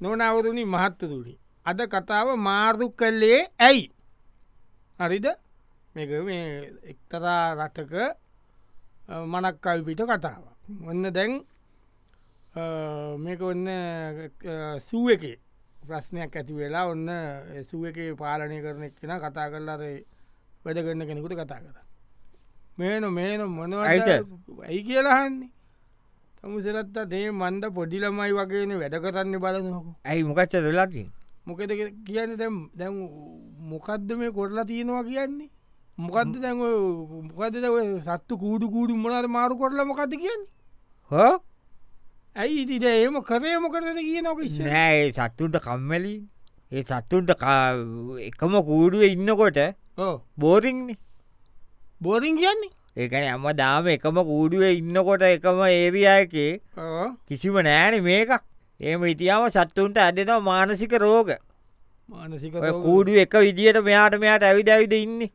නොනවරුණි මහත්තතුනි අද කතාව මාරු කල්ලේ ඇයි? හරිද? මේක මේ එක්තරා රටක මනක්කල් පිට කතාව ඔන්න දැන් මේක ඔන්න සූ එක ප්‍රශ්නයක් ඇති වෙලා ඔන්න සුව එක පාලනය කරන එක්ෙන කතා කරලාද වැඩ කරන්න කෙනෙකුට කතා කර. මේන මේන ඇයිද? ඇයි කියලාහන්නේ තමුසරත්ත දේ මන්ද පොඩිලමයි වගේන වැඩ කරන්න බලනහකු ඇයි මොකච්ච වෙලාටි මොකද කියන්න දැම් දැන් මොකක්ද මේ කොරලා තියෙනවා කියන්නේ? මොකක්ද දැන් මොකද සත්තු කූඩු කූඩු මොනට මාරු කොරලා මොකක්ද කියන්නේ? හෝ? ඇයි ඉතිට ඒම කරේ මොකරද කිය නොක නෑ සත්තුන්ට කම්මැලි. ඒ සත්තුන්ට එකම කූඩුව ඉන්නකොට බෝරිංනි බෝරිං කියන්නේ ඒකන අම්ම දාම එකම කූඩුව ඉන්නකොට එකම ඒරියයකේ ඕ කිසිම නෑන මේක ඒම ඉතියාව සත්තුන්ට ඇදෙනවා මානසික රෝග. කූඩුව එක විදිට මෙයාට මෙයාට ඇවිද ඇවිද ඉන්න.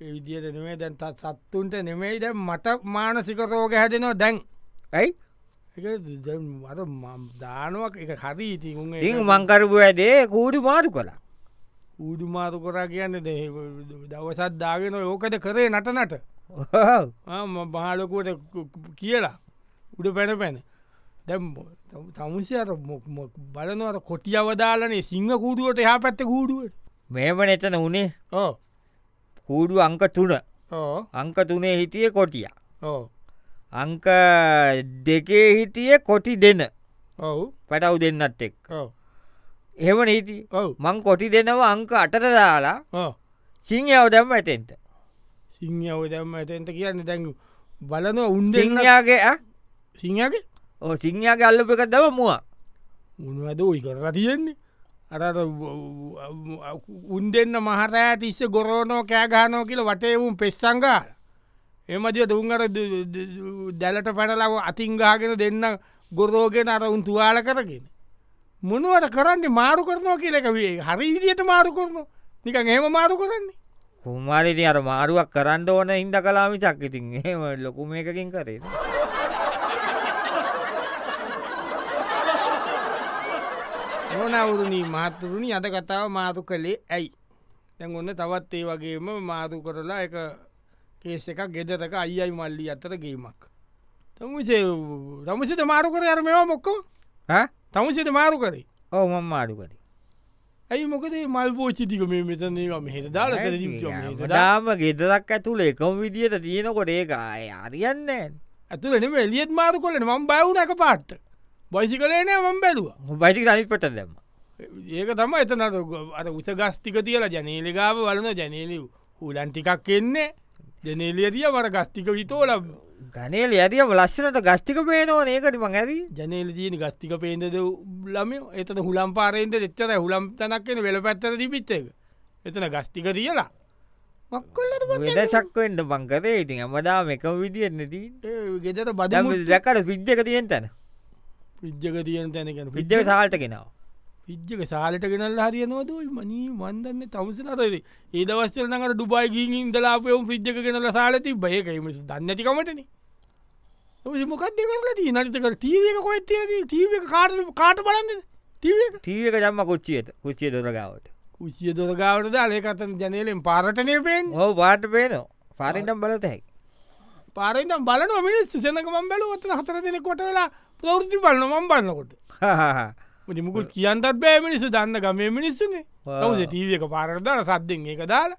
විදියට නෙමේ දැන් තත් සත්තුන්ට නෙමෙයි. දැන් මට මානසික රෝග හැදෙනවා දැන්. ඇයි? අර දානුවක් එක හරි ඉතින් ඉ මංකරපු ඇදේ කූඩු මාරු කලා ඌඩු මාරු කොරා කියන්න දවසත් දාගෙන ඕකද කරේ නටනට බාලකුවට කියලා. උඩ පැන පැන. දැම් තමුසයට බලනවට කොටිය අවදාලනේ සිංහ කූඩුවට එහා පැත්ත කූඩුවට. මේම එතන උනේ. ඕ කූඩු අංක තුන. අංක තුනේ හිටිය කොටිය. අංක දෙකේ හිටිය කොටි දෙන්න ඔව්. පැටව් දෙන්නත් එක් එහෙම නීති මං කොටි දෙනව අංක අටට දාලා සිංහව දැම්ම ඇතෙන්ට සිංහව දැම්ම ඇතන්ට කියන්න දැන් බලනවා උන් සිංහයාගේ සිංහගේ ඕ සිංහයාගේ අල්ලප එක දව මුව. උන්වද ඔයි කරලා තියෙන්නේ? අර උන් දෙන්න මහරෑ තිස්ස ගොරෝනෝ කෑගානෝ කියල වටේවුම් පෙස්සංගාල එමදිය දුන්ගර දැලට පැනලාව අතිංගාගෙන දෙන්න ගොරෝගෙන අර උන් තුවාල කරගෙන. මොනුවට කරන්නේ? මාරු කරනවා කියලක වේ හරි විදියට මාරු කරනවා. නිකන් ඒම මාරු කරන්නේ කුමාරිති අර මාරුවක් කරන්න ඕන හින්ද කලාමි චක්කිතින් ඒම ලොකුම එකකින් කරේ ඕනවුරුණී මාතරුණි අද කතාව මාතු කළේ ඇයි? දැන් ඔන්න තවත් ඒ වගේම මාතු කරලා එක කේස එකක් ගෙදරක අයියි මල්ලි අතර ගේමක්. තමුසේ තමසිත මාරු කර? අර මෙවා මොක්කම තමසිත මාරු කරේ? ඕ මං මාරු කරේ ඇයි මොකද මල් පෝචිතික මේ මෙතන මෙහෙට දාලා දාම ගෙදරක් ඇතුළ එකම විදියට තියෙනකොට ඒක අය අරියන්න ඇතුල නෙම එලියත් මාරු කොලන ම බයවුනක පාට්ට බයිසි කලේනෑ මම් බැලවා. බයිටි අනිත් පට දැම්ම. ඒක තම එතනට අර උස ගස්තික තියලා ජනේලිගාව වලන ජනේලි හුලන් ටිකක් එන්නේ. ජනේලියතිය වර ගස්තික විතෝල ගනේල ඇතියම ලස්සනට ගස්තික පේනවන. ඒකට මං ඇරී. ජනේල තියන ගස්තික පේන්ද ලම එත හුලම් පාරෙන්ද එච්චර හුලම් තනක්කෙන වෙල පැත්තර තිබිත්ත එක. එතන ගස්තික තියලා. මක්කොල්ලට වෙදශක්වෙන්ට පංකරේ ඉතින් ඇමදාම එක විදිියෙත් නැති ගෙදර බදම දැකට පිද්ජක තියෙන් තැන? පිද්ජක තියන තැනකන පිද්ජක සාල්ට කෙනාව පිද්ජක සාලට ගෙනල් හරිය නොදයි මනී මන්දන්න තවසනරද ඒ දවස්සල නඟට ඩුබයි ගීගින් දලාපයවම් පිද්ජක ගෙනල සාල තිබයකම දන්නතිකමටන මොකක්ද කරලදී නටක ටීවක කොත් ටීව කාට කාට බලන්න ටීව ටීවක ජම්ම කොච්චියට කුච්චිය දොරගාවට. උසිය දොරගාවට දාලකතන් ජනලෙන් පාරටනය පෙන් හෝ පාට පේනවා. පාරිටම් බලතැයි පාරෙන්ම් බලන මිනිස් සනකම බැලුවත හතර දෙනෙ කොට වෙලා ප්‍රවෘති බලන මම් බන්නකොට මුකුත් කියන්තත් බෑ මිනිස්සු. දන්න ගමේ මිනිස්සුනේ. ඔවුස ටීවක පාරදාල සද්දෙන් ඒක දාලා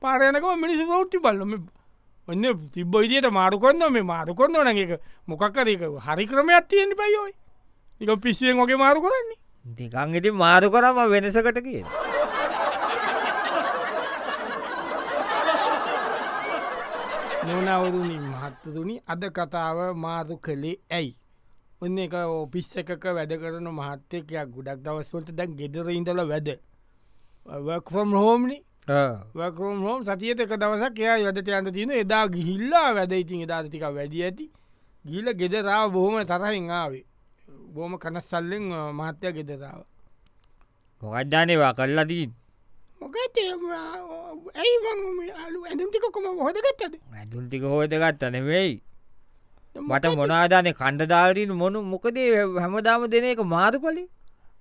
පාරයනකම මිනිස්සු ප්‍රෘති බල්ලම ඔන්න තිබ්බ ඉදියට මාරු කොන්න මේ මාරු කොන්න ඕන එක මොකක්කරක හරි ක්‍රමයක් තියෙන පයෝයි එක පිස්සුවෙන් වගේ මාරු කරන්නේ. දෙකං ඉති මාරු කරම වෙනසකට කිය නොනවරුණි මහත්තතුනි අද කතාව මාරු කළේ ඇයි? ඔන්න එක ඔපිස්ස එකක වැඩ කරන මහත්තයකයක් ගොඩක් දවස්වලට දැන් ගෙදර ඉඳල වැඩ. වක්‍රම් හෝම්නි වකරම් හෝම් සතියට එක දවසක් එයා යදට යන්න තියෙන එදා ගිහිල්ලා වැඩ ඉතින් එදාතික වැඩි ඇති. ගිල ගෙදරාව බොහොම තරහින් ආවේ. බෝම කනස්සල්ලෙන් මහත්තය ගෙදරාව මොකක්ජානයවා කරලදී මොක ඇයි අලු ඇඳතිකොම හොදගත්තද? ඇදුන්ටික හෝදගත්ත නෙවෙයි. මට මොනාදානය කණ්ඩදාරීන් මොනු මොකදේ හැමදාම දෙන එක මාරු කොලේ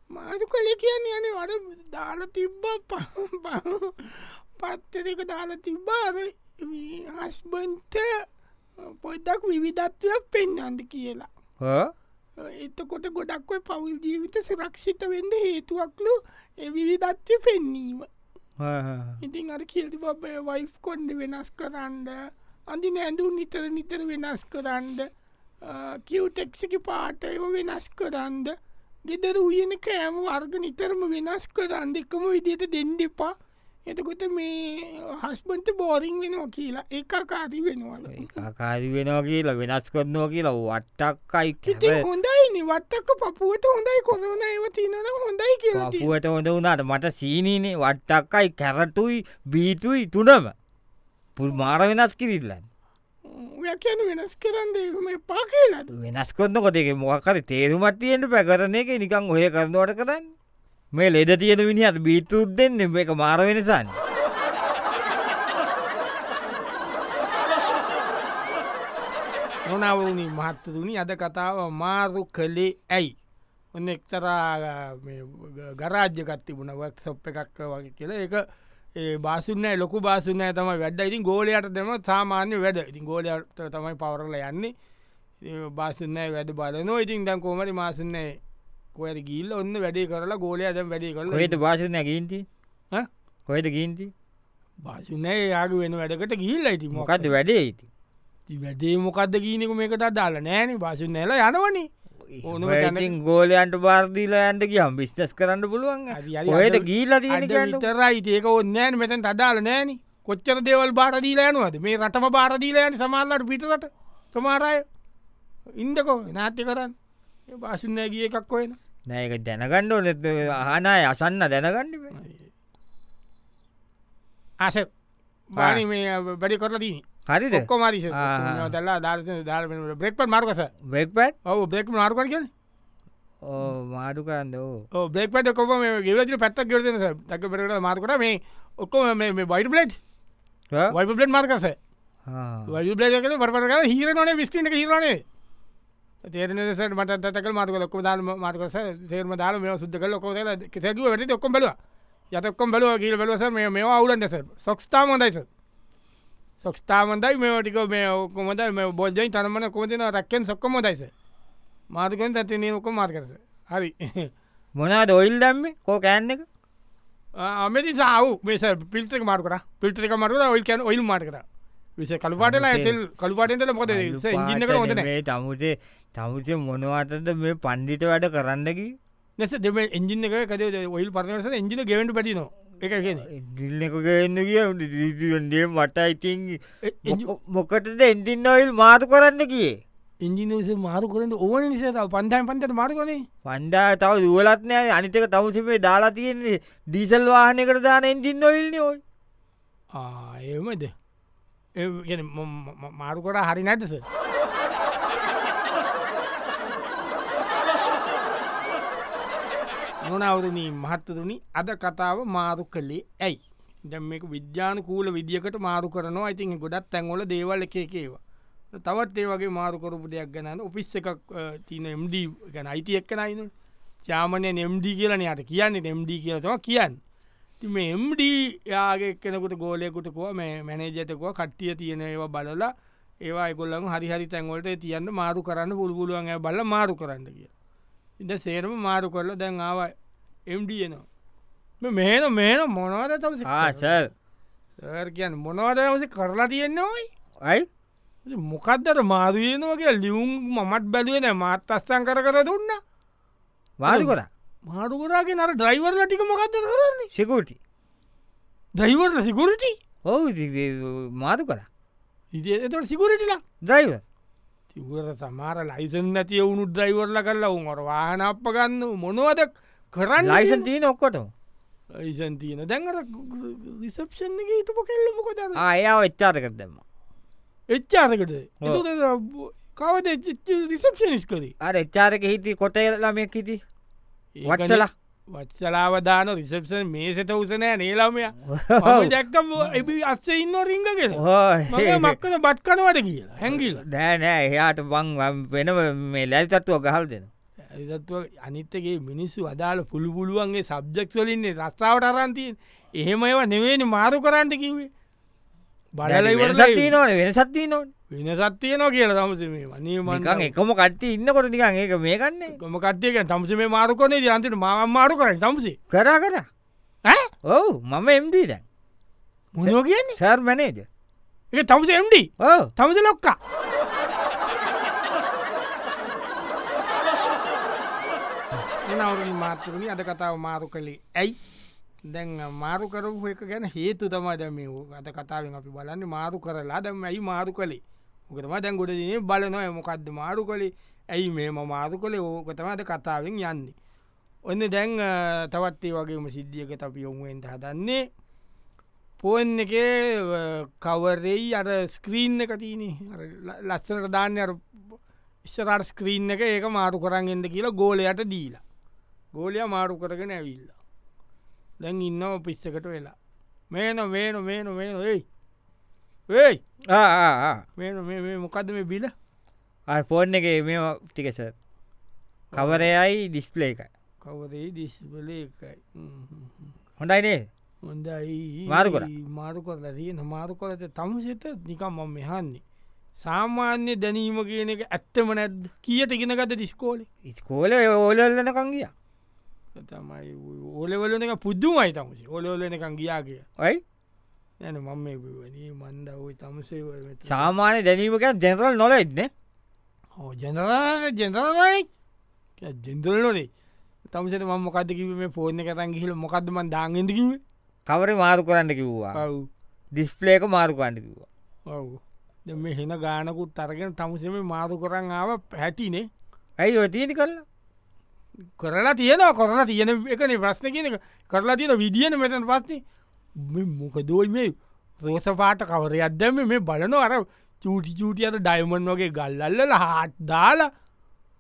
මාරු කළ කියන්න යන වඩ දාල තිබ්බ පත්තක දාල තිබ්බාර හස්බන්ත පොඩ්ඩක් විවිධත්වයක් පෙන්න්නන්ද කියලා. එතකොට ගොඩක්ව පවුල් ජීවිත සරක්ෂිත වෙන්න හේතුවක්ලු විවිධත්වය පෙන්නීම ඉතින් අර කියල්ති බබ වයිෆ් කොන්ඩ වෙනස් කරන්න අඳි නැඳු නිතර නිතර වෙනස් කරන්න කිව්ටෙක්සකි පාටයව වෙනස් කරන්න ගෙදර උයන කෑම වර්ග නිතරම වෙනස් කරන්න එකම විදියට දෙන්න එපා. එතකොට මේ හස්බන්ත බෝරිං වෙනවා කියලා ඒකාකාරී වෙනවල. කාරි වෙනවා කියලා වෙනස් කරනවා කියලා වට්ටක්කයි හොඳයි වත්තක්ක පපුුවට හොඳයි කොරන ඒව තිනන හොඳයි කියලා පුුවට හොඳ වුණට මට සීනීනේ වට්ටක්කයි කැරටුයි බීතුයි තුනම. පුල් මාර වෙනස් කිරිල්ලන්න කියන වෙනස් කරන්න මේ පා කියලා වෙනස් කොන්න කොටේ මොකර තේරුමටියෙන්ට පැකරන එක නිකං ඔය කරනවට කරන්න. මේ ලෙද තියෙන විනිහත් බීතුත් දෙන්න එක මාර වෙනසන්න නොනවුණනි මහත්තතුනි අද කතාව මාරු කළේ ඇයි? ඔන්න එක්තරා ගරාජ්‍යකත් තිබුණ වක්සොප් එකක් වගේ කියල. එක බාසුන්න ලොකු බාසුන්න තම වැඩ ඉතින් ගෝලයට දෙම සාමාන්‍ය වැඩ ඉතින් ගෝලයට තමයි පවරල යන්නේ. බාසුන්න වැඩ බලනෝ ඉතින් දැන් කෝමරි මාසුන්නේ කොයට ගිල්ල ඔන්න වැඩේ කරලා ගෝලය දැම් වැඩි කල හට භාෂන ගීන්ති කොයිද ගීන්ති භාෂනය යාග වෙන වැඩකට ගිල්ල ඉති මොකක්ද? වැඩේ ඉති වැඩේ මොකක්ද කියීනෙක මේකට දාලා නෑන. භාෂ නැල යනවනි ඕනඉතින් ගෝලයන්ට බාර්දීලා ඇන්ට කියම් බිස්්නස් කරන්න පුළුවන්. ඔයට ගීල තරයි ඒක ඔන්නෑන මෙතැන් අදාල නෑන. කොච්චර දේවල් බාරදීලා යනුවද? මේ රටම බාරදීලායන සමාල්ලට පිටට සමාරය ඉන්දකෝ නාට්‍ය කරන්න. භාෂුන්නෑ ගිය එකක් කොයන නෑක දැනගණ්ඩ නෙත් ආනාය අසන්න දැනගන්න ආස. බානි මේ බඩි කරලා දීනි හරිද කොමරි දල්ලා දාර දාර බ්‍රෙක්ප මාර්කස බෙක්පත් ඔව බ්‍රෙක් මාර්කර කිය මාඩුකන්ද බ්‍රෙක්පට කොම ගෙවති පැත්ත ගෙරන දක පෙරට මාර්කට මේ ඔක්කොම මේ බයිට පලේට් වයිප පලේට් මාර්කස වයි බ්ලේක පරපර හිර නොන විස්ටිට හිරනේ තේරන මට තක මාතක ලොක්ක දාල මාතකස තේරම දාල මේ සුද්ද කල ලොකෝ කෙසැග වැට ඔක්කොම් බලවා. යතක්කොම් බලව කියල බලවස මේ මේවා අවුලන්ටස සොක්ස්ථාමොදයිස සොක්ස්ථාමන්දයි මේටික මේ ඔක්කොමද මේ බෝජයි තරමන කොමතින රක්කෙන් සොක්කොම දයිස මාතකෙන් ඇති නකො මාත් කරස හරි. මොනාද ඔයිල් දම්ම? කෝ කෑන්න එක? අමති සාව මේස පිල්තක මාර්කර පිල්ටක මරුද ඔයිල් කැන ඔයිල් මාටකර විස කළුපාටලා ඇතල් කළුපාටෙන්ට මොද ඉජිනක හොද මේ තමුසේ තමුසේ මොනවටද මේ පණ්ඩිත වැඩ කරන්නකි නැස දෙම එජින එක කද ඔයිල් පරස එජින ගෙවට පටිනවා එක කියන ගිල්ල එක ගන්න කිය මට ඉතින් මොකටද එන්දින්න ඔයිල් මාතු කරන්න කියේ ඉංජිනස මාරු කරන්න ඕන නිසා පන්දයිම් පන්තට මාරුකනේ පන්ඩා තව දුවලත්නෑ අනිතක තවසපේ දාලා තියෙන්නේ. දීසල් වාහනකට දාන එන්ජින්න ඔයිල්න ඔයි. ඒමද මාරු කර හරි නැටස නොනවරණී මහත්තතුනි අද කතාව මාරු කළේ ඇයි? දැම් මේක විද්‍යාන කූල විදිකට මාරු කරනවා. ඉතින් ගොඩත් තැන්වල දේවල් එක එකේවා තවත් ඒ වගේ මාරුකරපු දෙයක් ගැන ඔපිස් එකක් තින එම්ඩ ගැන අයිති එක්කනයින චාමනය නෙම්ඩ කියලන යට කියන්නේ. නෙම්ඩ කියලතම කියන්න. ති මේ එම්ඩ යාගේ කෙනකුට ගෝලයකුටකුව මේ මැනේජතකුව කට්ටිය තියෙන ඒවා බලලා ඒවා ගොල්ලම හරිහරි තැන්වලට තියන්න මාරු කරන්න පුළපුළුවන් බල මාරු කරන්න කිය ඉද සේරම මාරු කරල දැන් ආව එම්ඩියනවා මේන මේන මොනවද තම ආසල් කියන්න මොනවදවස කරලා තියෙන්නේයි අයි මොකක්දර මාදයනවගේ ලියුම් මමත් බැලුව නෑ මාත් අස්සන් කර කර දුන්න. වාදු කර? මාරුකරගේ නර ඩ්‍රයිවර්ල ටික මොකක්ද කරන්නේ? සිකුටි දයිවර්ල සිකුරටි ඔහු මාතු කර. එතට සිකුරටිලා දයිව තිවර සමාර ලයිසන් නැතිය වුණු ද්‍රයිවර්ල කරලා උන්ට වාහනප්ප ගන්න මොනවද කරන්න ලයිසන් තියන ඔක්කොටම. ඒසන් තියන. දැන්ර රිසප්ෂන් එක හිටපු කෙල්ල මොකද ආයාව එච්චාත කර දෙම එච්චාරකට කවද රිසප්ෂනිස් කරී? අර එච්චාරක හිති කොට ළමයක් හිති වටසලා වත්සලාවදාන රිසප්ෂන් මේසට උසනෑ නේලාමය දැක්කම් එබි අස්ස ඉන්න රිංගගෙන මක්කන බත් කනවට කියලා. හැඟිල නෑ නෑ. එයාට බං වෙන මේ ලැල්තත්තුව ගහල් දෙන ඇතත්ව අනිත්තගේ මිනිස්සු අදාළ පුළු පුළුවන්ගේ සබ්ජෙක්වලින්නේ රස්සාාවට අරන්තියෙන් එහෙම ඒව නෙවෙනි මාරු කරන්නට කිවේ බලල සත්තිී නොන වෙන සත්තිී නොන් වෙන සත්තියනවා කියලා තමසම වනී නිකං මං එකම කට්ටි ඉන්නකොට නිකන් ඒක මේ කන්නේ ගම කට්යක තමසේ මාරු කනේ අන්තිට ම මාරු කරයි තමසේ. කරා කර. ඔවු මම එම්දී දැන්. මුණෝ කියන්නේ? සර් මැනේද එක තමස එම්ඩ තමස ලොක්කා එනවරුණ මාතරුණි අද කතාව මාරු කළේ ඇයි? දැන් මාරු කරපු එක ගැන හේතු තම දැම අද කතාවෙන් අපි බලන්න මාරු කරලා දැම ඇයි මාරු කළේ? ඕකතම දැන් ගොඩ දිනේ බලනොය මොකක්ද මාරු කළේ? ඇයි මේම මාරු කළේ? ඕකතම අද කතාවෙන් යන්නේ. ඔන්න දැන් අ, තවත් ඒ වගේම සිද්ධියක අපි යොමුුවෙන්ට හදන්නේ. පෝන් එක කවරෙයි අර ස්ක්‍රීන් එක තියන ලස්සනට දාන්න අර ඉස්සරට ස්ක්‍රීන් එක. ඒක මාරු කරන්ගෙන්ද කියලා ගෝලයට දීලා. ගෝලය මාරු කරගෙන ඇවිල්ල. දැන් ඉන්නව පිස්සකට වෙලා. මේන මේන මේන මේන ඒයි ඒයි මේන මේ මොකක්ද මේ බිල? ෆෝන් එක මේ ටිකස කවරයයි ඩිස්පලේ එක කවරේ දිස්බල එකයි. හොඳයිනේ හොඳයි මාරු කරා? මාරු කරලා තියෙන මාරු කරත තම සිත නිකම් මම මෙහන්නේ. සාමාන්‍ය දැනීම කියන එක ඇත්තම නැද්ද? කියට ගෙන ගත දිස්කෝල ස්කෝල ඕලල්ලනකං ගිය තමයි ඕලවලන එක පුද්දුමයි තමසි ඔලෝලන එකන් ගියා කිය. ඔයි යන මම මන්ද ඔයි තමසේ සාමාන්‍ය දැනීමක ජෙනරල් නොල එත්න ජනර ජෙනරයි ජෙන්දල් නොනේ තමසට ම මොකද කිව මේ ෆෝර්න කතන් ගිහිල මොකක්දම දාගෙදකිව කවර මාරු කරන්න කිව්වා. ඩිස්පලේක මාරු කණ්ඩ කිව්වා. ඔව්. මේ හෙන ගානකුත් තරගෙන තමසම මාරු කරන්න ආව හැටිනේ ඇයි ඔය තියති කරලා කරලා තියෙනවා කරලා තියෙන එකන ප්‍රශ්න කියන එක. කරලා තියෙන විදිියන මෙතන පස්නේ මොකදෝයි මේ රෝස පාට කවර අදම මේ බලන අර චූටි චූටියට ඩයිමන් වගේ ගල්ලල්ල හාත් දාලා.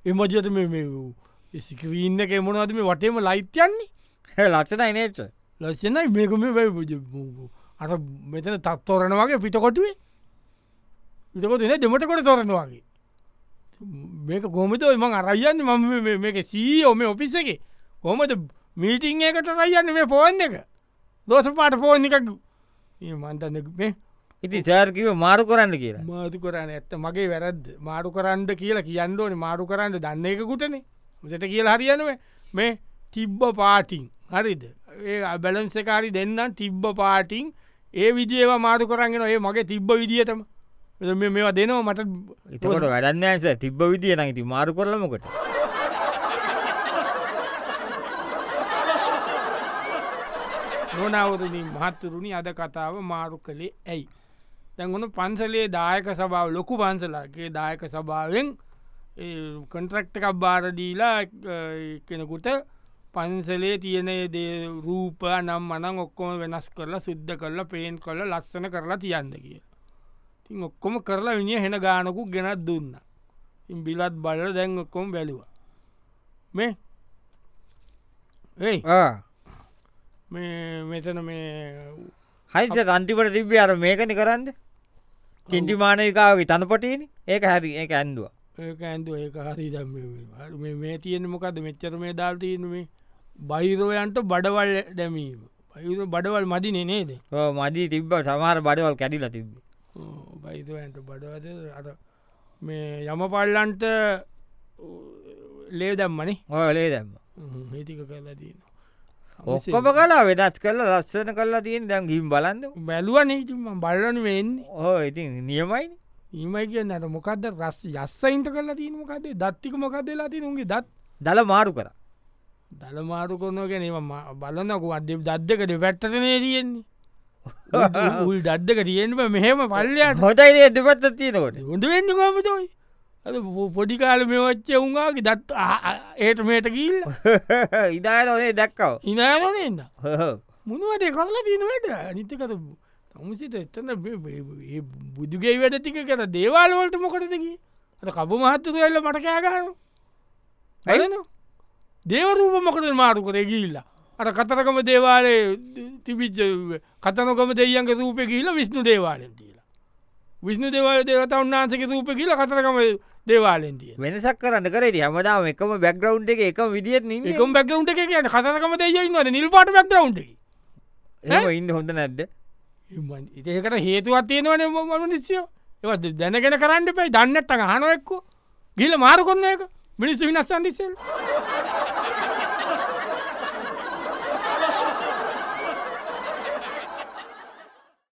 එමජත මේ ස්ක්‍රීන්න එක මොනවද මේ වටේම ලයිත්යන්නේ ලක්ෂනයි නේච ලස්සනයි මේකම අර මෙතන තත්තෝරණ වගේ පිටකොටුවේ. විතකොට න දෙමටකොට තොරනවාගේ මේක කොමත ම අරයන්න මම මේක සීෝ මේ ඔපිස එක. කොමද මීටිං එකට රයන්න මේ පෝන් එක? දෝස පාට පෝන් එකක් මන්තන්න මේ ඉති සෑර්කිව මාරු කරන්න කියලා. මාතු කරන්න ඇත්ත මගේ වැරද්ද. මාරු කරන්න කියලා කියන්න ඕන. මාරු කරන්න දන්න එකකුටනේ. මසට කියලා හරියනුව මේ තිබ්බ පාටිං හරිද? ඒ බැලන්සකාරි දෙන්නම්. තිබ්බ පාටිං ඒ විදිේව මාරු කරගෙන ඒ මගේ තිබ්බ විදිහටම. මේ මේවා දෙනවා මට එතකොට වැඩන්න ඇස තිබ්බ විදිිය නඟති මාරු කරලමකට නොනවරණින් මහත්තුරුණි අද කතාව මාරු කළේ ඇයි. තැන්ගොන පන්සලේ දායක සභාව ලොකු පන්සලගේ දායක සභාවෙන් කන්ට්‍රක්ට එකක් බාරදීලා කෙනෙකුට පන්සලේ තියන රූප නම් මනං ඔක්කොම වෙනස් කරලා සිද්ධ කරලා පේන් කොල්ල ලස්සන කරලා තියන්ද කිය. තින් ඔක්කොම කරලා විනිිය හෙන ගානකු ගෙනත් දුන්න. ඉන් බිලත් බල දැන් ඔක්කොම බැලවා. මේ ඒ මේ මෙතන මේ හයිත තන්ටිපට තිබ්බේ අර මේකනි කරන්න? චින්ටිමානකාවගේ තනපටීන ඒක හැරි ඒ ඇන්දුව. ඒක ඇන්දුව. ඒක හරි දම් මේ තියෙන මොකද මෙච්චර මේ දාල්තියන මේ බහිරෝයන්ට බඩවල් දැමීම. බහිර බඩවල් මදි නේද? මදී තිබ්බ. සමහර බඩවල් කැඩිල තිබ්බ බයිරයන්ට බඩවද අර මේ යම පල්ලන්ට ලේ දම්මනේ ඔලේ දැම්ම මේතික කරලා තියන ඔක්කොම කලා වෙදස් කරල ලස්සන කරලා තියෙන් දැන් ගිම් බලන්න බැලුව නීතිම බලන වෙන්නේ ඕ ඉතින් නියමයින ඒමයි කියන්න අට මොකක්ද රස් යස්සයින්ට කරලා තියන මොකදේ දත්තික මොකක්දලා ති උන්ගේ දත් දල මාරු කර දළ මාරු කොන්න ගැනීම බලන්නකු අද දද්දකට පැත්තතනේ තියෙන්නේ උල් දද්දක තියෙන්ම මෙහෙම පල්ලයට හොදයි දෙපත්ත තියෙනකොට? හොඳ වෙන්න කොමතයි පොඩිකාල මේ වච්ච උන්ගේ දත් ඒට මේට කිල්ල ඉදාන දැක්කව? ඉනානන්න මුණුවට කරලා තිනවට නිතකත තමුසිත එත්තන්න බුදුගේ වැඩ? ටික කර දේවාලවලට මොකටදකි අට කපු මහත්තතු එල්ල මට කෑගන ඇලන දේවරූප මොකද මාරු කර ගිල්ලා අට කතරකම දේවාලය තිබිච්ච කතනොකම දෙයන්ගේ රූපය කියීල විස්්ණු දේවාලෙන් තිීලා විශ්ණු දෙවල් දෙවත උන්නාන්සක රූප කියල කතරකම දේවාලෙන්තිය වෙනසක් කරන්න කරේ හමදාම එකම බැක්ග්‍රවන්් එක එක විදිියත් න එකම් බැක්ගවන්් එක කියන කතරකම දෙයන්නවද නිල්පාට බැක්ගවන්් එම ඉන්න හොඳ නැද්ද? ඉතකට හේතුවත් තියෙනවන මනිස්යෝ ඒවත් දැනගෙන කරන්න පයි දන්නට්ට හනො එක්කෝ. ගිල මාරු කොන්න එක මිනිස්සු විනස්සන් දිසල්